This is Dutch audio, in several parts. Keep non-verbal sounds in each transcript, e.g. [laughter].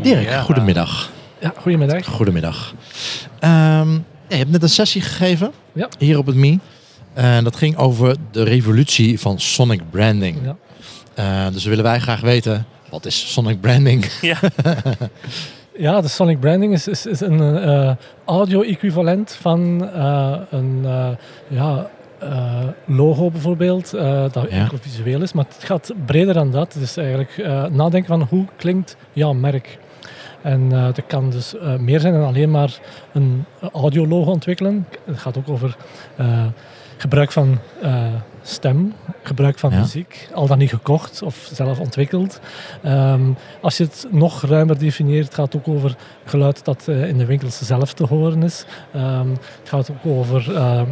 Dirk, Ja. goedemiddag. Ja, goedemiddag. Goedemiddag. Ehm, ja, je hebt net een sessie gegeven Ja. hier op het MI. En dat ging over de revolutie van sonic branding. Ja. Eh, dus willen wij graag weten, wat is sonic branding? [laughs] Ja. Ja, de sonic branding is, is, is een eh, audio-equivalent van eh, een eh, ja, eh, logo bijvoorbeeld, eh, dat Ja. enkel visueel is. Maar het gaat breder dan dat. Het is eigenlijk eh, nadenken van hoe klinkt jouw merk. En eh dat kan dus eh, meer zijn dan alleen maar een audiologo ontwikkelen. Het gaat ook over eh, gebruik van eh, stem, gebruik van Ja. muziek, al dan niet gekocht of zelf ontwikkeld. Ehm, als je het nog ruimer definieert, gaat het ook over geluid dat eh, in de winkels zelf te horen is. Ehm, het gaat ook over ehm,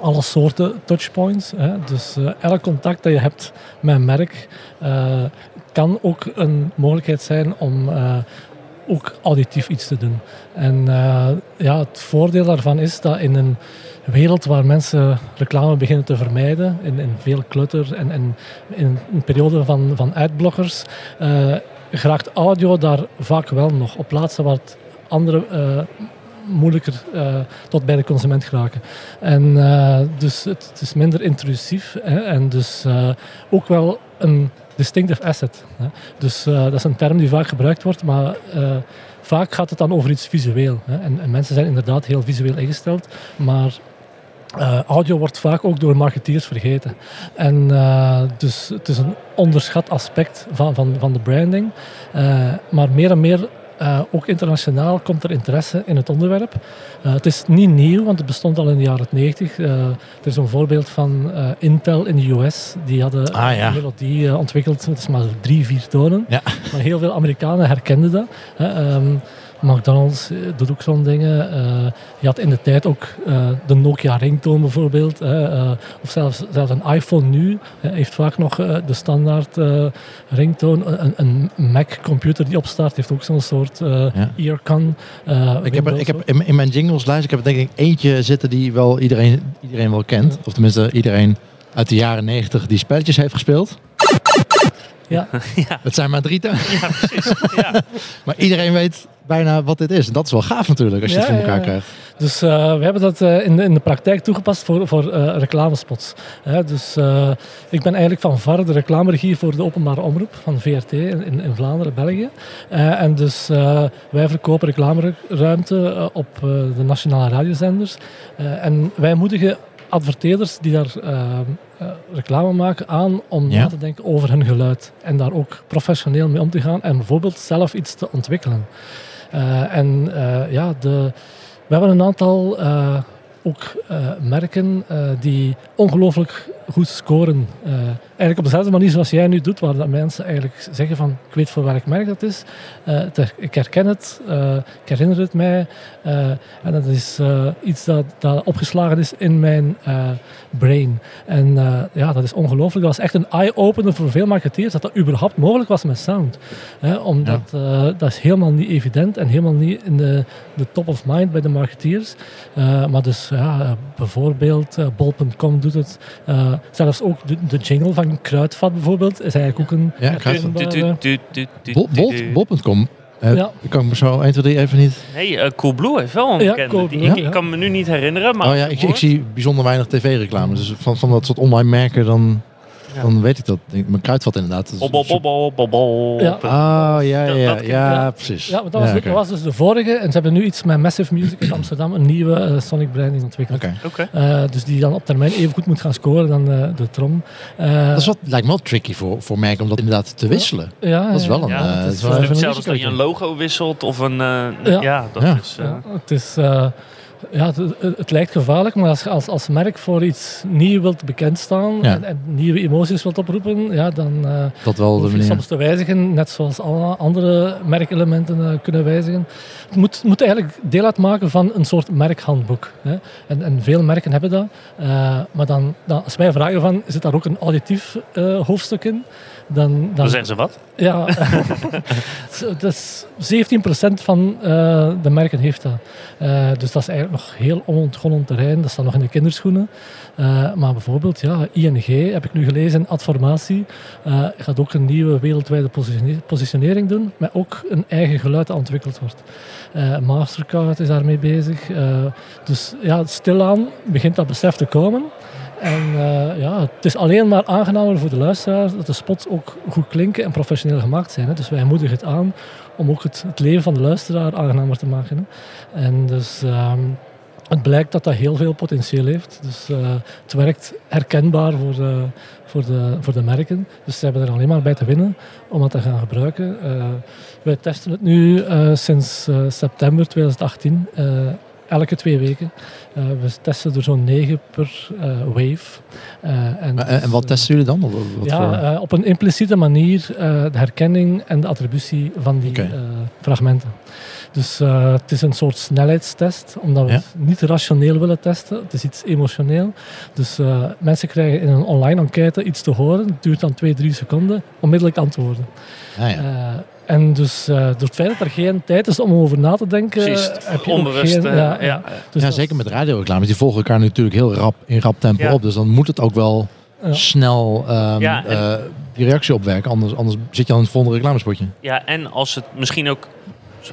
alle soorten touchpoints. Hè. Dus eh, elk contact dat je hebt met een merk eh, kan ook een mogelijkheid zijn om eh, ook auditief iets te doen. En eh, ja, het voordeel daarvan is dat in een wereld waar mensen reclame beginnen te vermijden, in, in veel clutter en, en in een periode van, van adblockers, geraakt audio daar vaak wel nog op plaatsen waar het andere eh, moeilijker tot bij de consument geraken. En dus het, is minder intrusief hè, en dus ook wel een distinctive asset. Hè. Dus eh, dat is een term die vaak gebruikt wordt, maar eh, vaak gaat het dan over iets visueel. Hè. En, en mensen zijn inderdaad heel visueel ingesteld, maar eh, audio wordt vaak ook door marketeers vergeten. En dus het is een onderschat aspect van, van, van de branding. Maar meer en meer, eh, ook internationaal, komt er interesse in het onderwerp. Eh, het is niet nieuw, want het bestond al in de jaren 90. Eh, er is een voorbeeld van Intel in de US. Die hadden Ah, ja. een melodie ontwikkeld. Het is maar drie, vier tonen. Ja. Maar heel veel Amerikanen herkenden dat. Hè. McDonald's eh, doet ook zo'n dingen. Eh, je had in de tijd ook eh, de Nokia ringtoon bijvoorbeeld. hè, eh, of zelfs, zelfs een iPhone nu heeft vaak nog eh, de standaard eh, ringtoon. Een, een Mac-computer die opstart heeft ook zo'n soort eh Ja. earcon. eh, Ik heb, er- ik heb in, in mijn jingleslijst, ik heb er denk ik eentje zitten die wel iedereen, iedereen wel kent. Of tenminste iedereen uit de jaren 90 die spelletjes heeft gespeeld. Ja. [laughs] Ja. Het zijn maar drie tonen. Ja, precies. Ja. [laughs] Maar iedereen weet bijna wat dit is. En dat is wel gaaf natuurlijk als je het voor elkaar krijgt. Dus eh, we hebben dat eh, in, de, in de praktijk toegepast voor, voor eh, reclamespots. Hè, dus ik ben eigenlijk van VAR, de reclameregie voor de openbare omroep van VRT in, in, Vlaanderen, België. En dus wij verkopen reclameruimte op de nationale radiozenders. En wij moedigen adverteerders die daar reclame maken aan om Ja. na te denken over hun geluid. En daar ook professioneel mee om te gaan en bijvoorbeeld zelf iets te ontwikkelen. Eh, en eh, ja, de, we hebben een aantal eh, ook merken die ongelooflijk goed scoren. Eh, eigenlijk op dezelfde manier zoals jij nu doet, waar dat mensen eigenlijk zeggen van ik weet voor welk merk dat is. Eh, ik herken het, eh, ik herinner het mij. en dat is iets dat, dat opgeslagen is in mijn brain. En ja, dat is ongelooflijk. Dat was echt een eye-opener voor veel marketeers dat dat überhaupt mogelijk was met sound. Omdat dat is helemaal niet evident en helemaal niet in de, de top of mind bij de marketeers. Maar dus ja, bijvoorbeeld bol.com doet het. Eh, zelfs ook de, de jingle van Kruidvat bijvoorbeeld is eigenlijk ook een Ja. Bol.com. Eh, Ja. Ik kan me zo 1, 2, 3 even niet... Nee, eh, Coolblue heeft wel een Ja, bekende. Die- ik, ja. ik kan me nu niet herinneren, maar... oh ja, ik, ik zie bijzonder weinig tv-reclame. Dus van, van dat soort online merken, dan. Dan weet ik dat. Mijn kruidvat inderdaad. Is- Bobbel, bobbel, bobbel. Ja. Oh, ja, ja, ja, dat- ja, ja. precies. Ja, maar dat was, Ja, oké. dat was dus de vorige. En ze hebben nu iets met Massive Music in Amsterdam, een nieuwe eh, Sonic branding ontwikkeld. Oké. Oké. Eh, dus die dan op termijn even goed moet gaan scoren dan eh, de trom. Eh, Dat is wat, lijkt me wel tricky voor, voor merken om dat inderdaad te wisselen. ja, dat is wel een- Ja, eh, het is is wel Hetzelfde als dat je een logo wisselt of een... eh, Ja. ja. dat Ja. is... eh, Ja, het is... ja, het, lijkt gevaarlijk, maar als je als, als merk voor iets nieuw wilt bekendstaan Ja. en, en nieuwe emoties wilt oproepen, ja, dan eh Dat wel de je soms te wijzigen, net zoals alle andere merkelementen eh, kunnen wijzigen. Het moet, moet eigenlijk deel uitmaken van een soort merkhandboek. Hè. En, en veel merken hebben dat. Eh, maar dan, dan, als wij vragen van, zit daar ook een auditief hoofdstuk in? Dan, dan, Dan zeggen ze wat? ja, [laughs] dat is 17% van eh, de merken heeft dat. Eh, dus dat is eigenlijk nog heel onontgonnen terrein. Dat staat nog in de kinderschoenen. Eh, maar bijvoorbeeld, ja, ING heb ik nu gelezen, Adformatie, gaat ook een nieuwe wereldwijde positione- positionering doen, met ook een eigen geluid dat ontwikkeld wordt. Mastercard is daarmee bezig. Dus ja, stilaan begint dat besef te komen. En eh, ja, het is alleen maar aangenamer voor de luisteraar dat de spots ook goed klinken en professioneel gemaakt zijn. Hè. Dus wij moedigen het aan om ook het, het leven van de luisteraar aangenamer te maken. Hè. En dus ehm, het blijkt dat dat heel veel potentieel heeft. Dus eh, het werkt herkenbaar voor de, voor, de, voor de merken. Dus ze hebben er alleen maar bij te winnen om dat te gaan gebruiken. Eh, wij testen het nu sinds september 2018. Elke twee weken. Eh, we testen er zo'n negen per eh, wave. Eh, en, En, en wat dus, testen jullie dan? Wat, wat ja, voor- op een impliciete manier de herkenning en de attributie van die fragmenten. Dus het is een soort snelheidstest, omdat we Ja. het niet rationeel willen testen. Het is iets emotioneel. Dus mensen krijgen in een online enquête iets te horen. Het duurt dan twee, drie seconden. Onmiddellijk antwoorden. Ja, ja. En dus eh, door het feit dat er geen tijd is om over na te denken, Precies, heb je onbewust. geen... eh, ja, ja. Dus ja, zeker met radioreclames. Die volgen elkaar natuurlijk heel rap, in rap tempo Ja. op. Dus dan moet het ook wel Ja. snel ehm, eh, die reactie opwerken. Anders, anders zit je al in het volgende reclamespotje. Ja, en als het misschien ook,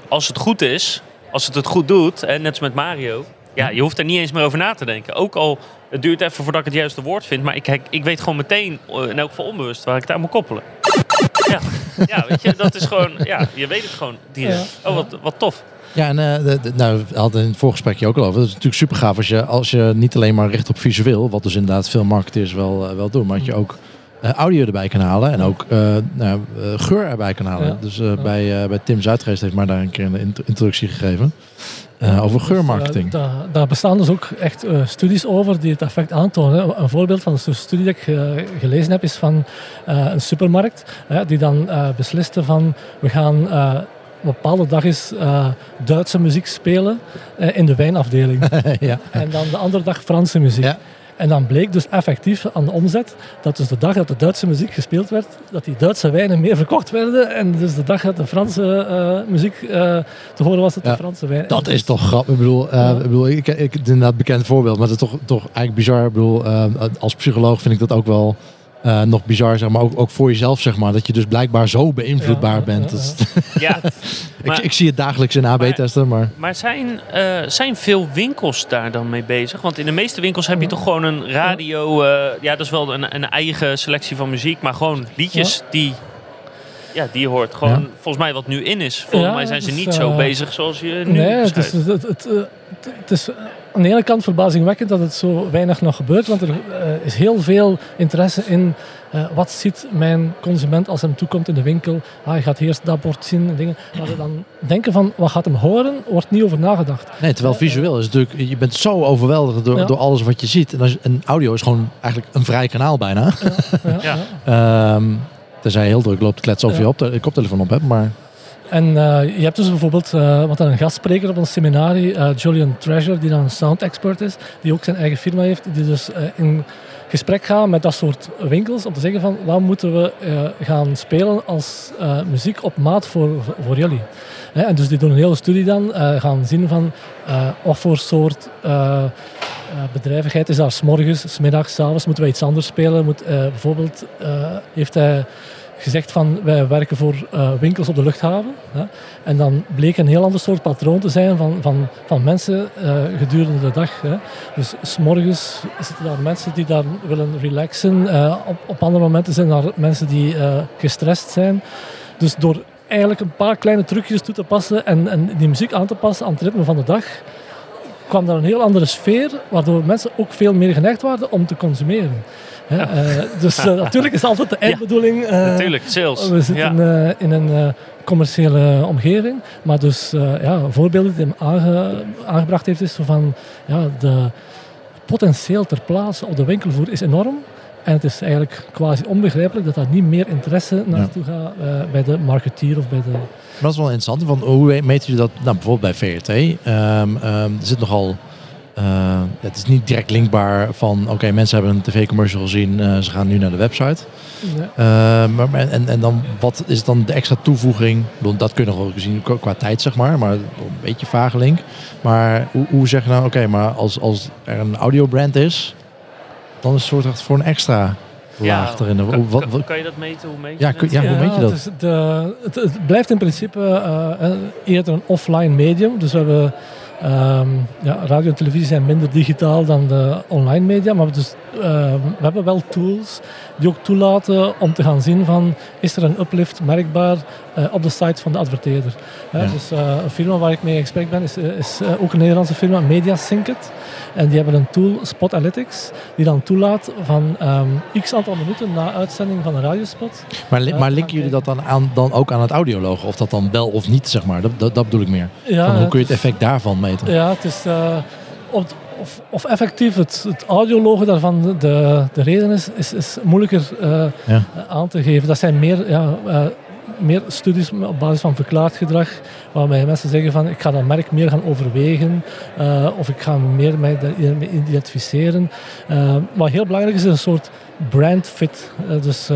als het goed is, als het het goed doet, hè, net als met Mario, ja, je hoeft er niet eens meer over na te denken. Ook al, het duurt even voordat ik het juiste woord vind, maar ik, ik weet gewoon meteen, in elk geval onbewust, waar ik het aan moet koppelen. Ja, ja weet je, dat is gewoon, ja, je weet het gewoon direct. Ja, Oh, wat, wat tof. Ja, en eh, de, de- nou, we hadden in het voorgesprekje ook al over. Het is natuurlijk super gaaf als je, als je niet alleen maar richt op visueel, wat dus inderdaad veel marketeers wel, eh, wel doen, maar dat je ook audio erbij kan halen en ook eh, nou, eh, geur erbij kan halen. Ja. Dus eh, bij, eh, bij Tim Zuidgeest heeft mij daar een keer een int- introductie gegeven eh, over Dus, geurmarketing. eh, daar, daar bestaan dus ook echt eh, studies over die het effect aantonen. Een voorbeeld van een studie dat ik eh, gelezen heb is van eh, een supermarkt die dan eh, besliste van we gaan eh, op een bepaalde dag eh, Duitse muziek spelen eh, in de wijnafdeling. [laughs] ja. en dan de andere dag Franse muziek. Ja. En dan bleek dus effectief aan de omzet dat dus de dag dat de Duitse muziek gespeeld werd, dat die Duitse wijnen meer verkocht werden. En dus de dag dat de Franse eh, muziek eh, te horen was, dat Ja. de Franse wijn... Dat is toch grappig. Ik bedoel, eh, ik, bedoel ik, ik, inderdaad bekend voorbeeld, maar het is toch, toch eigenlijk bizar. Ik bedoel, als psycholoog vind ik dat ook wel eh, nog bizar, zeg maar. Ook, ook voor jezelf, zeg maar. Dat je dus blijkbaar zo beïnvloedbaar Ja, bent. [laughs] ja, ik, Maar- ik zie het dagelijks in AB-testen, maar... maar zijn, eh, zijn veel winkels daar dan mee bezig? Want in de meeste winkels heb je toch gewoon een radio, eh, ja, dat is wel een, een eigen selectie van muziek, maar gewoon liedjes die... Ja, die je hoort gewoon Ja. volgens mij wat nu in is. Volgens Ja, mij zijn ze dus, niet zo bezig zoals je nu Nee, het is, het, het, het- het is aan de ene kant verbazingwekkend dat het zo weinig nog gebeurt, want er eh, is heel veel interesse in eh, wat ziet mijn consument als hij hem toekomt in de winkel. Ah, hij gaat eerst dat bord zien en dingen. Maar we dan denken van wat gaat hem horen, wordt niet over nagedacht. Nee, terwijl visueel is natuurlijk... Je bent zo overweldigd door, Ja. door alles wat je ziet. En, als, en audio is gewoon eigenlijk een vrij kanaal bijna. Ja, Ja. ja. [laughs] Ehm tenzij je heel druk loopt te kletsen of je op de koptelefoon op hebt. Maar En eh, je hebt dus bijvoorbeeld, eh wat een gastspreker op een seminarie, eh, Julian Treasure, die dan een sound expert is, die ook zijn eigen firma heeft, die dus in gesprek gaat met dat soort winkels om te zeggen van wat moeten we gaan spelen als muziek op maat voor, voor jullie. Hè, en dus die doen een hele studie dan, gaan zien van wat voor soort bedrijvigheid is daar s'morgens, s'middags, s'avonds, moeten wij iets anders spelen. Moet, bijvoorbeeld heeft hij gezegd van wij werken voor eh, winkels op de luchthaven. Hè. En dan bleek een heel ander soort patroon te zijn van, van, van mensen eh, gedurende de dag. Hè. Dus s'morgens zitten daar mensen die daar willen relaxen. Eh, op, op andere momenten zijn daar mensen die gestrest zijn. Dus door eigenlijk een paar kleine trucjes toe te passen en, en die muziek aan te passen aan het ritme van de dag, kwam daar een heel andere sfeer, waardoor mensen ook veel meer geneigd waren om te consumeren. Hè, eh, dus eh, natuurlijk is altijd de [laughs] eindbedoeling. eh, Natuurlijk, sales. we zitten ja. eh, in een eh, commerciële omgeving, maar dus eh, ja, voorbeelden die hem aange- aangebracht heeft is zo van ja, de potentieel ter plaatse op de winkelvoer is enorm. En het is eigenlijk quasi onbegrijpelijk dat daar niet meer interesse naartoe gaat eh, bij de marketeer of bij de... Maar dat is wel interessant. Want hoe meten jullie dat? Nou, bijvoorbeeld bij VRT. Ehm, ehm, er zit nogal eh, het is niet direct linkbaar van oké, mensen hebben een tv-commercial gezien, eh, ze gaan nu naar de website. Ja. Eh, maar, en, en dan, wat is dan de extra toevoeging? Dat kun je nog wel zien qua- tijd, zeg maar, maar een beetje vage link. Maar hoe, hoe zeg je nou, oké, maar als, als er een audiobrand is, dan is het soort voor een extra laag erin. kan, Hoe- wat, kan- wat- kan je dat meten? Hoe meet je Ja, kun- ja, hoe meet je dat? Het, is de, het, het blijft in principe eh, eh, eerder een offline medium. Dus we hebben ehm, ja, radio en televisie zijn minder digitaal dan de online media. Maar we, dus, eh, we hebben wel tools die ook toelaten om te gaan zien van is er een uplift merkbaar eh, op de site van de adverteerder. Ja. Dus eh, een firma waar ik mee in gesprek ben is, eh, is ook een Nederlandse firma, MediaSyncet. En die hebben een tool, Spot Analytics, die dan toelaat van ehm, x aantal minuten na uitzending van een radiospot maar, li- maar linken jullie dat dan, aan, dan ook aan het audiologo? Of dat dan wel of niet, zeg maar? Dat, dat, dat bedoel ik meer. Ja, Van hoe kun je het effect daarvan meten? Ja, het is eh, of, of, of effectief het, het audiologo daarvan de, de, de reden is, is, is moeilijker Ja. aan te geven. Dat zijn meer, ja, meer studies op basis van verklaard gedrag, waarbij mensen zeggen van ik ga dat merk meer gaan overwegen eh, of ik ga meer mij daarmee identificeren. Eh, wat heel belangrijk is, is een soort brand fit. Eh, dus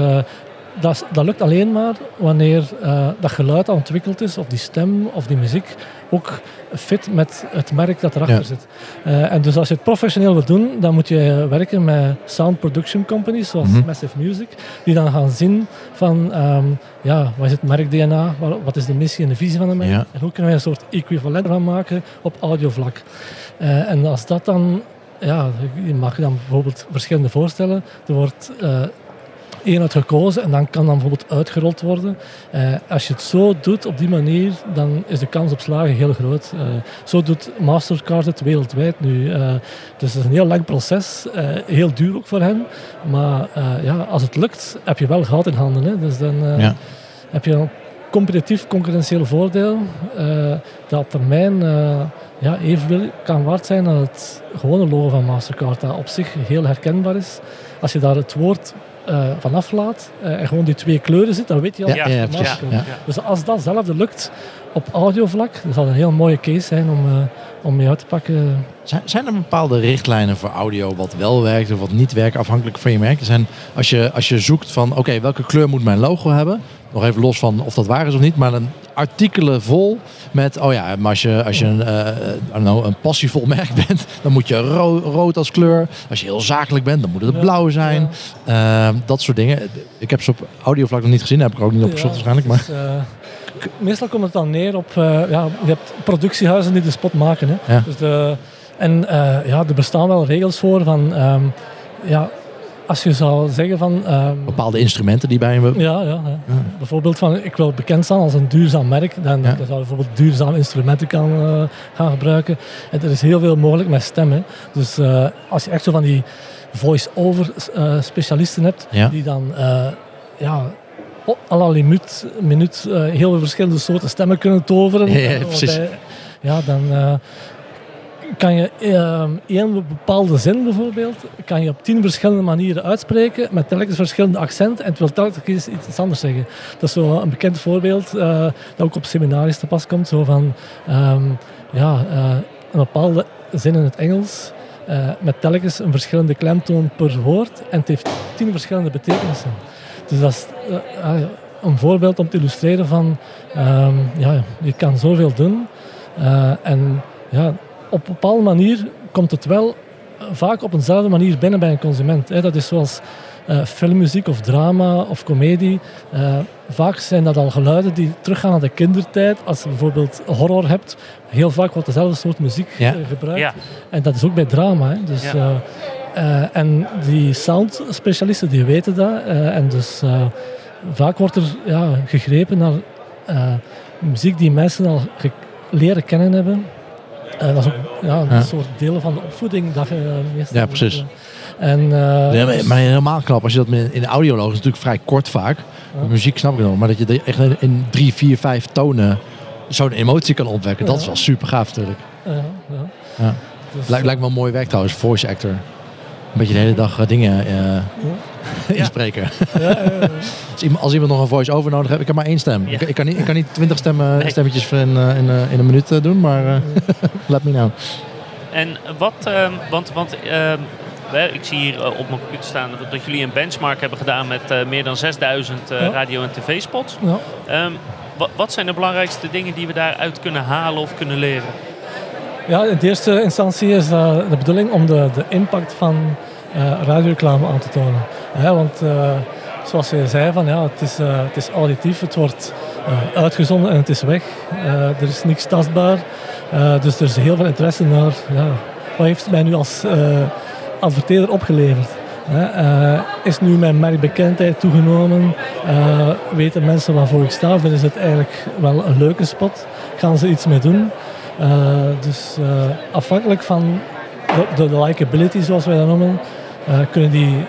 dat, dat lukt alleen maar wanneer eh, dat geluid ontwikkeld is, of die stem of die muziek, ook fit met het merk dat erachter Ja. zit. Eh, en dus als je het professioneel wilt doen, dan moet je werken met sound production companies, zoals Mhm. Massive Music, die dan gaan zien van, ehm, ja, wat is het merk-DNA, wat, wat is de missie en de visie van de merk, Ja. en hoe kunnen wij een soort equivalent gaan maken op audiovlak. Eh, en als dat dan, ja, je mag dan bijvoorbeeld verschillende voorstellen, er wordt... één uit gekozen en dan kan dan bijvoorbeeld uitgerold worden. Eh, als je het zo doet op die manier, dan is de kans op slagen heel groot. Eh, zo doet Mastercard het wereldwijd nu. Eh, dus het is een heel lang proces, heel duur ook voor hen. Maar ja, als het lukt, heb je wel goud in handen. Hè. Dus dan Ja. heb je een competitief, concurrentieel voordeel dat op termijn ja, evenveel kan waard zijn dan het gewone logo van Mastercard, dat op zich heel herkenbaar is. Als je daar het woord eh van aflaat eh, en gewoon die twee kleuren zit, dan weet je al Ja, dat ja, Ja. Dus als dat zelfde lukt op audiovlak, dan zal het een heel mooie case zijn om, eh, om mee uit te pakken. Zijn, zijn er bepaalde richtlijnen voor audio wat wel werkt of wat niet werkt, afhankelijk van je merk? Er Zijn, als, je, als je zoekt van, oké, welke kleur moet mijn logo hebben? Nog even los van of dat waar is of niet, maar een artikelen vol met, oh ja, maar als je, als je een, eh, know, een passievol [laughs] merk bent, dan moet je ro- rood als kleur. Als je heel zakelijk bent, dan moet het Ja, blauw zijn. Eh, dat soort dingen. Ik heb ze op audiovlak nog niet gezien, daar heb ik er ook niet op gezocht waarschijnlijk. Maar is, eh, meestal komt het dan neer op, eh, ja, je hebt productiehuizen die de spot maken. Hè. Ja. Dus de, en eh, ja, er bestaan wel regels voor van, ehm, ja, als je zou zeggen van, ehm, bepaalde instrumenten die bij je... ja, ja, ja. bijvoorbeeld van, ik wil bekend staan als een duurzaam merk, dan, dan zou je bijvoorbeeld duurzaam instrumenten kan, eh, gaan gebruiken. En er is heel veel mogelijk met stemmen. Dus als je echt zo van die voice-over specialisten hebt, die dan ja, op à la minuut, minuut eh, heel veel verschillende soorten stemmen kunnen toveren. [laughs] Ja, ja, Eh, precies. waarbij- ja, dan eh, kan je één bepaalde zin bijvoorbeeld, kan je op tien verschillende manieren uitspreken, met telkens verschillende accenten en het wil telkens iets anders zeggen. Dat is zo een bekend voorbeeld, dat ook op seminaries te pas komt, zo van, ehm, ja, een bepaalde zin in het Engels, met telkens een verschillende klemtoon per woord en het heeft tien verschillende betekenissen. Dus dat is eh, ja, een voorbeeld om te illustreren van, ehm, ja, je kan zoveel doen eh, en ja, op een bepaalde manier komt het wel eh, vaak op eenzelfde manier binnen bij een consument. Hè. Dat is zoals eh, filmmuziek of drama of comedie. Eh, vaak zijn dat al geluiden die teruggaan naar de kindertijd. Als je bijvoorbeeld horror hebt, heel vaak wordt dezelfde soort muziek Ja. eh, gebruikt. Ja. En dat is ook bij drama. Hè. Dus, Ja. Eh, en die soundspecialisten die weten dat. eh, en dus eh, vaak wordt er ja, gegrepen naar muziek die mensen al leren kennen hebben. Dat is ook ja, een Ja. soort deel van de opvoeding dat je meestal... Ja, precies. En, Ja, maar, maar helemaal knap als je dat in de audioloog is natuurlijk vrij kort vaak. Muziek snap ik nog, maar dat je echt in- drie, vier, vijf tonen zo'n emotie kan opwekken, dat is wel super gaaf natuurlijk. ja, ja. Ja. Dus, Lijkt, lijkt me wel mooi werk trouwens, voice actor. Een beetje de hele dag eh, dingen eh, inspreken. [laughs] Als, iemand, nog een voice-over nodig heeft, ik heb maar één stem. Ik, ik, kan niet, ik kan niet twintig stemmen, Nee. stemmetjes in, eh, in, eh, in een minuut eh, doen, maar eh [laughs] let me know. en wat, ehm, want, want ehm, ik zie hier eh, op mijn computer staan dat, jullie een benchmark hebben gedaan met eh, meer dan 6000 eh, Ja. radio- en tv-spots. Ja. Ehm, wa- wat zijn de belangrijkste dingen die we daaruit kunnen halen of kunnen leren? Ja, in de eerste instantie is dat de bedoeling om de, de impact van eh radioreclame aan te tonen. Want eh, zoals je zei, van, ja, het, is, eh, het is auditief, het wordt uitgezonden en het is weg. Er is niks tastbaar. Dus er is heel veel interesse naar ja, wat heeft mij nu als adverteerder opgeleverd. Is nu mijn merkbekendheid toegenomen? Weten mensen waarvoor ik sta? Vinden ze het eigenlijk wel een leuke spot? Gaan ze iets mee doen? Eh, dus eh, afhankelijk van de, de, de likability, zoals wij dat noemen, eh, kunnen die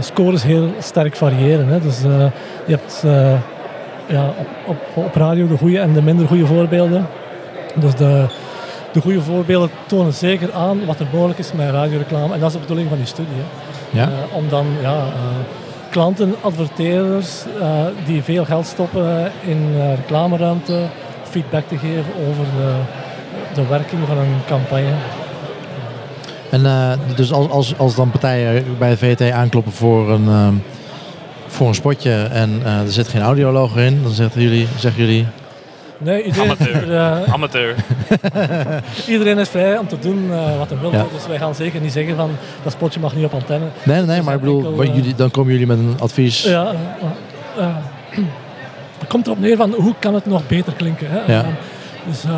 scores heel sterk variëren. Hè. Dus je hebt ja, op, op, op radio de goede en de minder goede voorbeelden. Dus de, de goede voorbeelden tonen zeker aan wat er mogelijk is met radioreclame. En dat is de bedoeling van die studie. Hè. Ja. Om dan ja, klanten, adverteerders die veel geld stoppen in reclameruimte, feedback te geven over de, werking van een campagne. En eh, dus als, als, als dan partijen bij de VT aankloppen voor een, ehm, voor een spotje en eh, er zit geen audiologo in, dan zeggen jullie, zeggen jullie Nee, iedereen, Amateur. [laughs] Amateur. [laughs] iedereen is vrij om te doen eh, wat hij wil. Ja. Dus wij gaan zeker niet zeggen van dat spotje mag niet op antenne. nee, nee, Er maar ik bedoel, enkel, jullie, dan komen jullie met een advies. Ja, [clears throat] het komt erop neer van hoe kan het nog beter klinken. Hè? Ja. Dus eh,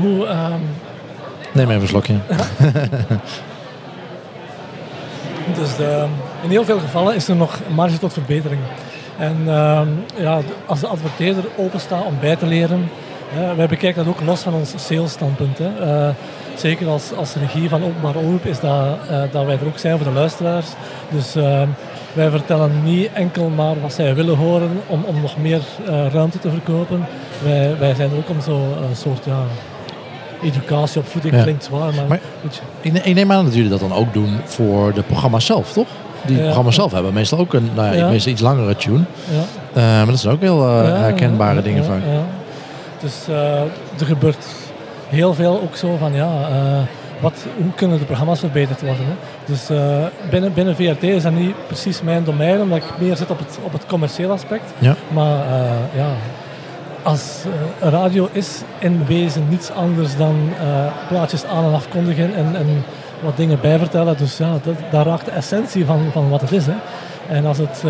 hoe... ehm, Neem even een slokje. [laughs] Dus de- in heel veel gevallen is er nog marge tot verbetering. En ehm, ja, als de adverteerder openstaat om bij te leren, hè, wij bekijken dat ook los van ons salesstandpunt. Eh, zeker als, als regie van openbaar omroep is dat, eh, dat wij er ook zijn voor de luisteraars. Dus ehm, wij vertellen niet enkel maar wat zij willen horen om, om nog meer eh, ruimte te verkopen. Wij, wij zijn ook om zo een soort ja, educatie op voeding, Ja. klinkt zwaar, maar, Maar- Ik, ik neem aan dat jullie dat dan ook doen voor de programma's zelf, toch? Die Ja. programma's zelf hebben meestal ook een nou, ja, Ja. meestal iets langere tune. ja. Eh, maar dat zijn ook heel eh, herkenbare dingen vaak. ja. Dus eh, er gebeurt heel veel ook zo van ja, eh, wat, hoe kunnen de programma's verbeterd worden. Hè? Dus eh, binnen, binnen VRT is dat niet precies mijn domein, omdat ik meer zit op het, op het commerciële aspect. Ja. Maar eh, ja, als eh, radio is in wezen niets anders dan plaatjes aan en afkondigen en, en wat dingen bijvertellen. Dus ja, dat, daar raakt de essentie van, van wat het is. Hè. En als het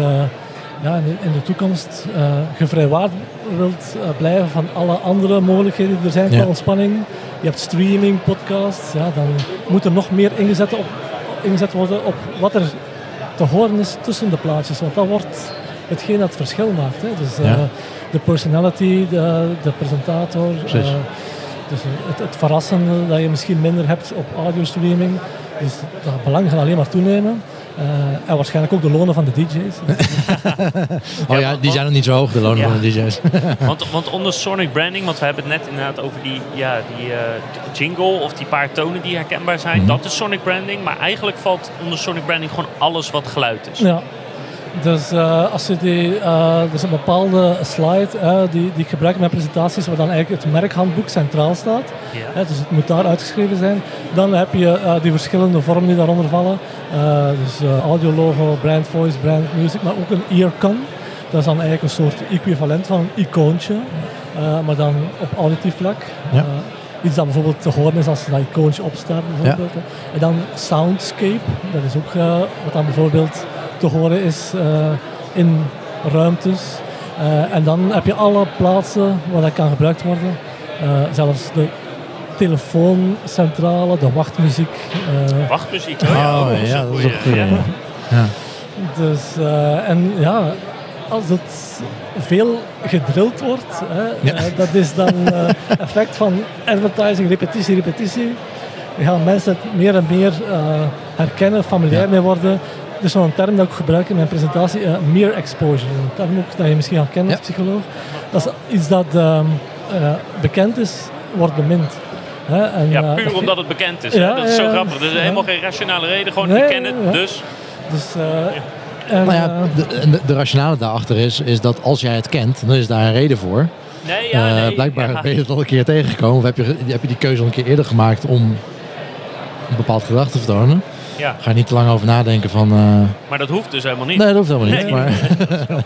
ja, in, de, in de toekomst eh gevrijwaard wilt eh, blijven van alle andere mogelijkheden die er zijn Ja. qua ontspanning. Je hebt streaming, podcasts, ja, dan moet er nog meer ingezet, op, ingezet worden op wat er te horen is tussen de plaatjes. Want dat wordt hetgeen dat het verschil maakt. Hè. Dus eh, Ja. de personality, de, de presentator, dus het, het verrassende dat je misschien minder hebt op audiostreaming. Dus dat belang gaat alleen maar toenemen. Eh, en waarschijnlijk ook de lonen van de DJ's. [laughs] Oh ja, die zijn nog niet zo hoog, de lonen Ja. van de DJ's. [laughs] Want, want onder sonic branding, want we hebben het net inderdaad over die, ja, die eh, jingle of die paar tonen die herkenbaar zijn. Mhm. Dat is sonic branding. Maar eigenlijk valt onder sonic branding gewoon alles wat geluid is. Ja. Dus eh, als je die, er is een bepaalde slide eh, die, die ik gebruik in mijn presentaties, waar dan eigenlijk het merkhandboek centraal staat. Ja. Dus het moet daar uitgeschreven zijn. Dan heb je eh, die verschillende vormen die daaronder vallen. Eh, dus eh, audiologo, brand voice, brand music, maar ook een earcon. Dat is dan eigenlijk een soort equivalent van een icoontje, eh, maar dan op auditief vlak. Ja. Eh, iets dat bijvoorbeeld te horen is als dat icoontje opstaat bijvoorbeeld. En dan soundscape, dat is ook eh, wat dan bijvoorbeeld te horen is eh, in ruimtes. Eh, en dan heb je alle plaatsen waar dat kan gebruikt worden. Eh, zelfs de telefooncentrale, de wachtmuziek. eh, Wachtmuziek. Oh, ja, Oh, ja, dat is ook goed. Ja. Ja. dus, eh, en ja, als het veel gedrild wordt, hè, Ja. dat is dan eh, effect van advertising, repetitie, repetitie. Dan gaan mensen het meer en meer eh, herkennen, familiair Ja. mee worden. Er is zo'n term dat ik gebruik in mijn presentatie, mere exposure. Een term ook dat je misschien al kent als Ja. psycholoog. Dat is iets dat ehm, eh, bekend is, wordt bemind. Hè, en, Ja, eh, puur dat- omdat het bekend is. Ja? Dat is zo ja, grappig. Er is ja. helemaal geen rationale reden. Gewoon, Nee, ik ken het, ja. dus... Dus, eh, en, Nou ja, de, de, de rationale daarachter is, is dat als jij het kent, dan is daar een reden voor. Nee, ja, Eh, nee. blijkbaar ja. ben je het al een keer tegengekomen. Of heb je, heb je die keuze al een keer eerder gemaakt om een bepaald gedrag te vertonen, Ja, ga je niet te lang over nadenken van... eh, maar dat hoeft dus helemaal niet. nee, dat hoeft helemaal niet. Nee. Maar, [laughs]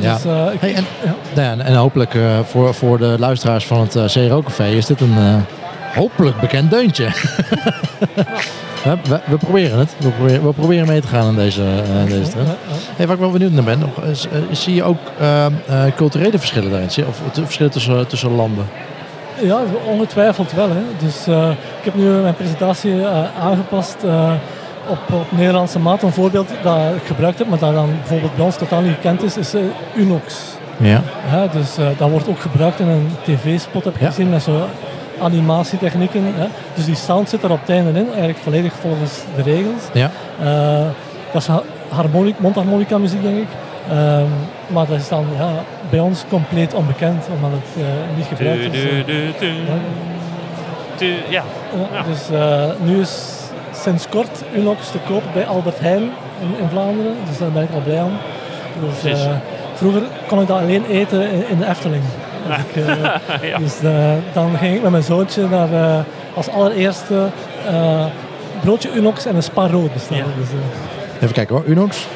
ja. Dus, eh, ik, Hey, en, ja. nou ja, en, en hopelijk eh, voor, voor de luisteraars van het uh, CRO Café is dit een eh, hopelijk bekend deuntje. [laughs] we, we, we proberen het. We proberen, we proberen mee te gaan in deze, eh, deze trend. Hey, waar ik wel benieuwd naar ben, nog, is, zie je ook culturele verschillen daarin? Zie je- Of verschillen tussen, tussen landen? Ja, ongetwijfeld wel. Hè. Dus eh, ik heb nu mijn presentatie eh, aangepast eh, op, op Nederlandse maat. Een voorbeeld dat ik gebruikt heb, maar dat dan bijvoorbeeld bij ons totaal niet gekend is, is Unox. Ja. Hè. Dus dat wordt ook gebruikt in een tv-spot, heb ik Ja. gezien, met zo animatietechnieken. Hè. Dus die sound zit er op het einde in, eigenlijk volledig volgens de regels. Ja. Dat is ha- harmonic, mondharmonica muziek, denk ik. Maar dat is dan ja, bij ons compleet onbekend, omdat het eh, niet gebruikt is. du. Ja. Ja. Ja. Dus eh, nu is sinds kort Unox te koop bij Albert Heijn in, in Vlaanderen. Dus daar ben ik al blij aan. Dus, eh, vroeger kon ik dat alleen eten in, in de Efteling. Als [laughs] ik, eh, ja. Dus eh, dan ging ik met mijn zoontje naar eh, als allereerste eh, broodje Unox en een spa rood bestellen. Ja. Dus, eh, Even kijken hoor, Unox.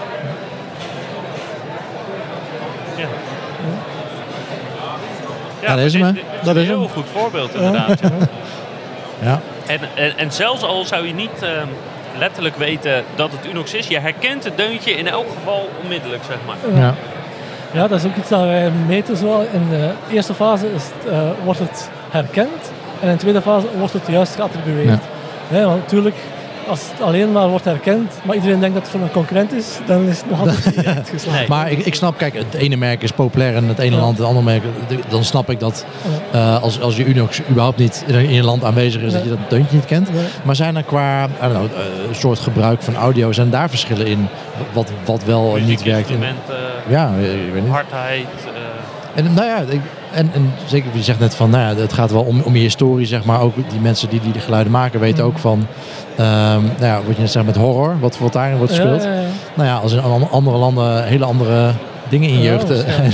Ja. Ja, dat is hem, Dat een is hem. heel goed voorbeeld inderdaad. ja. [laughs] Ja. En, en, en zelfs al zou je niet ehm, letterlijk weten dat het Unox is, je herkent het deuntje in elk geval onmiddellijk, zeg maar. ja. Ja, dat is ook iets dat wij meten. Zo. In de eerste fase is het, eh, wordt het herkend en in de tweede fase wordt het juist geattribueerd. Ja. Nee, want natuurlijk, als het alleen maar wordt herkend, maar iedereen denkt dat het van een concurrent is, dan is het nog altijd [laughs] niet echt geslaagd. Nee. Maar ik, ik snap, kijk, het ene merk is populair in het ene Ja. land, het andere merk, dan snap ik dat eh, als, als je Unox überhaupt niet in je land aanwezig is, dat je dat deuntje niet kent. Maar zijn er qua know, eh, soort gebruik van audio, zijn daar verschillen in wat, wat wel en niet werkt? In, ja, ik weet niet. hardheid. eh, En nou ja, ik, en, en zeker, je zegt net van, nou ja, het gaat wel om, om je historie, zeg maar. Ook die mensen die die de geluiden maken weten ook van, ehm, nou ja, wat je net zegt met horror, wat, wat daarin wordt Ja, gespeeld. ja, ja. Nou ja, als in an- andere landen hele andere dingen in Ja, jeugd. eh, ja, ja.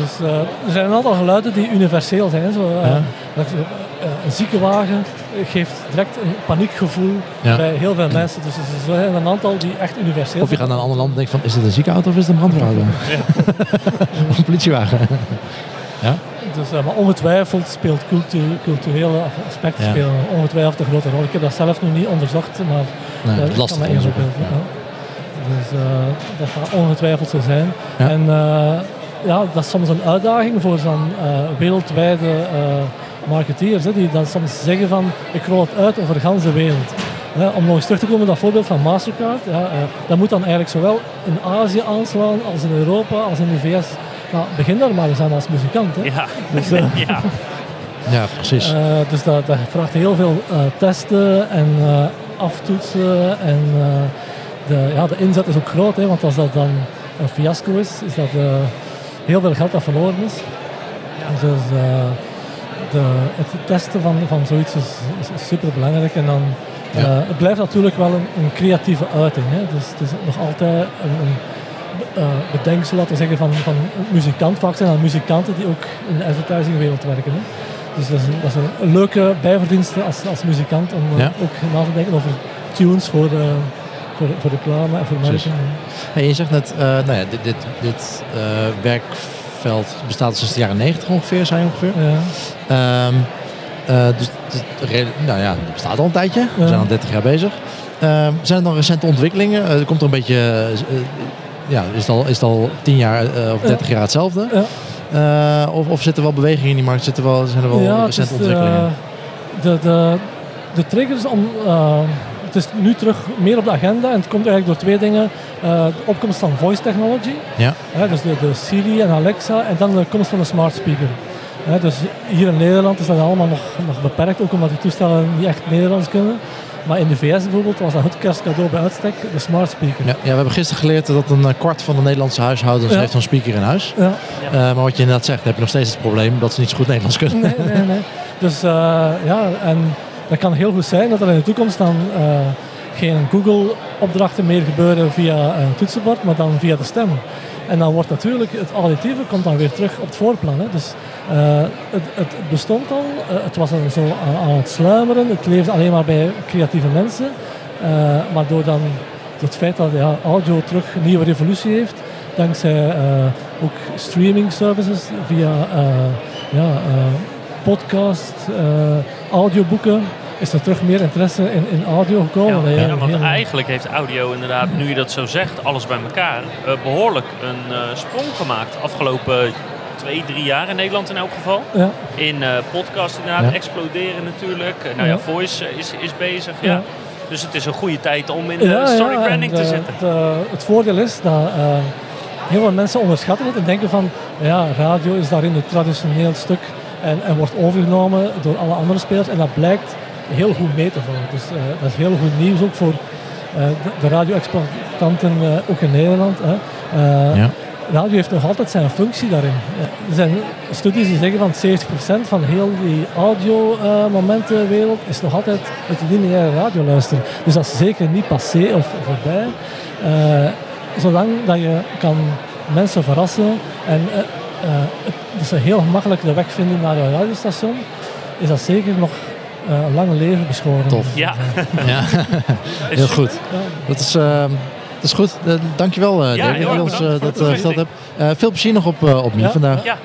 Dus eh, er zijn een aantal geluiden die universeel zijn. Zo, Ja. dat, eh, een ziekenwagen geeft direct een paniekgevoel Ja. bij heel veel mensen. Dus er zijn een aantal die echt universeel Of je zijn. gaat naar een ander land en denkt van, is dit een ziekenauto of is het een brandweerauto? Of een politiewagen. ja? Dus, eh, maar ongetwijfeld speelt cultu- culturele aspecten Ja. spelen ongetwijfeld een grote rol. Ik heb dat zelf nog niet onderzocht, maar Nee, dat is lastig kan me inbeelden, ja. Dus eh, dat gaat ongetwijfeld zo zijn. En eh, ja, dat is soms een uitdaging voor zo'n eh, wereldwijde eh, marketeers, hè, die dan soms zeggen van ik rol het uit over de hele wereld. Om nog eens terug te komen op dat voorbeeld van Mastercard, ja, eh, dat moet dan eigenlijk zowel in Azië aanslaan als in Europa, als in de VS. Nou, begin daar maar eens aan als muzikant. Hè. ja. Dus, [laughs] eh, ja. Ja, precies. [laughs] eh, dus dat, dat vraagt heel veel eh, testen en eh, aftoetsen. En eh, de, ja, de inzet is ook groot, hè, want als dat dan een fiasco is, is dat eh, heel veel geld dat verloren is. Dus eh, de, het testen van, van zoiets is, is, super belangrijk. En dan, Ja. eh, het blijft natuurlijk wel een, een creatieve uiting. Hè. Dus het is nog altijd een, een eh, bedenksel, laten we zeggen, van, van een muzikant. Vaak zijn dat muzikanten die ook in de advertisingwereld werken. Hè. Dus dat is, een, dat is een, leuke bijverdienste als, als muzikant om eh, ook na te denken over tunes voor, eh, voor, voor reclame en voor merken. Hey, je zegt net, nou ja, dit, dit, dit werkveld bestaat sinds de jaren 90 ongeveer, zijn ongeveer. Ja. Ehm, eh, dus het- re- nou ja, het bestaat al een tijdje. We zijn al 30 jaar bezig. Ehm, zijn er nog recente ontwikkelingen? Eh, er komt er een beetje, eh, ja, is het al, is het al 10 jaar eh, of 30 jaar hetzelfde? Ja. Eh, of, of zit er wel beweging in die markt? Zitten wel, zijn er wel Ja, recente is, ontwikkelingen? eh, de, de, de triggers om. eh, het is nu terug meer op de agenda en het komt eigenlijk door twee dingen. Eh, de opkomst van voice technology, ja, dus de, de Siri en Alexa, en dan de komst van de smart speaker. Dus hier in Nederland is dat allemaal nog, nog beperkt, ook omdat die toestellen niet echt Nederlands kunnen. Maar in de VS bijvoorbeeld was dat het kerstcadeau bij uitstek, de smart speaker. ja, ja, we hebben gisteren geleerd dat een eh, kwart van de Nederlandse huishoudens Ja. heeft zo'n speaker in huis. Ja. Eh, maar wat je inderdaad zegt, heb je nog steeds het probleem dat ze niet zo goed Nederlands kunnen. Nee, nee, nee. Dus eh, ja, en dat kan heel goed zijn dat er in de toekomst dan geen Google-opdrachten meer gebeuren via een toetsenbord, maar dan via de stem. En dan wordt natuurlijk het auditieve komt dan weer terug op het voorplan. Hè. Dus eh, het, het bestond al, eh, het was zo aan, het sluimeren, het leefde alleen maar bij creatieve mensen. Eh, maar door dan het feit dat ja, audio terug een nieuwe revolutie heeft, dankzij ook streaming services via ja, podcast, audioboeken, is er terug meer interesse in, in audio gekomen. Ja, ja, want heel- eigenlijk heeft audio inderdaad, nu je dat zo zegt, alles bij elkaar, eh, behoorlijk een eh, sprong gemaakt. Afgelopen twee, drie jaar in Nederland in elk geval. ja, In eh podcast inderdaad, exploderen natuurlijk. Nou ja. Voice is, is bezig. Ja. Dus het is een goede tijd om in de story branding te zitten. de- het voordeel is dat heel veel mensen onderschatten het en denken van ja, radio is daarin het traditioneel stuk en, en wordt overgenomen door alle andere spelers en dat blijkt heel goed mee te vallen. Dus eh, dat is heel goed nieuws ook voor eh, de, de radio-exploitanten eh, ook in Nederland. Hè. Ja. Radio heeft nog altijd zijn functie daarin. Er zijn studies die zeggen van 70% van heel die audio-momentenwereld is nog altijd het lineaire radioluisteren. Dus dat is zeker niet passé of voorbij. Zolang dat je kan mensen verrassen en het, dus ze heel gemakkelijk de weg vinden naar je radiostation, is dat zeker nog eh, een lang leven beschoren. Tof. Ja, Ja, [laughs] [laughs] heel goed. Dat is, eh, dat is goed. Eh, dankjewel, eh Ja, David, heel dat je ons dat verteld hebt. Eh, veel plezier nog op, op Mie Ja. vandaag. Ja,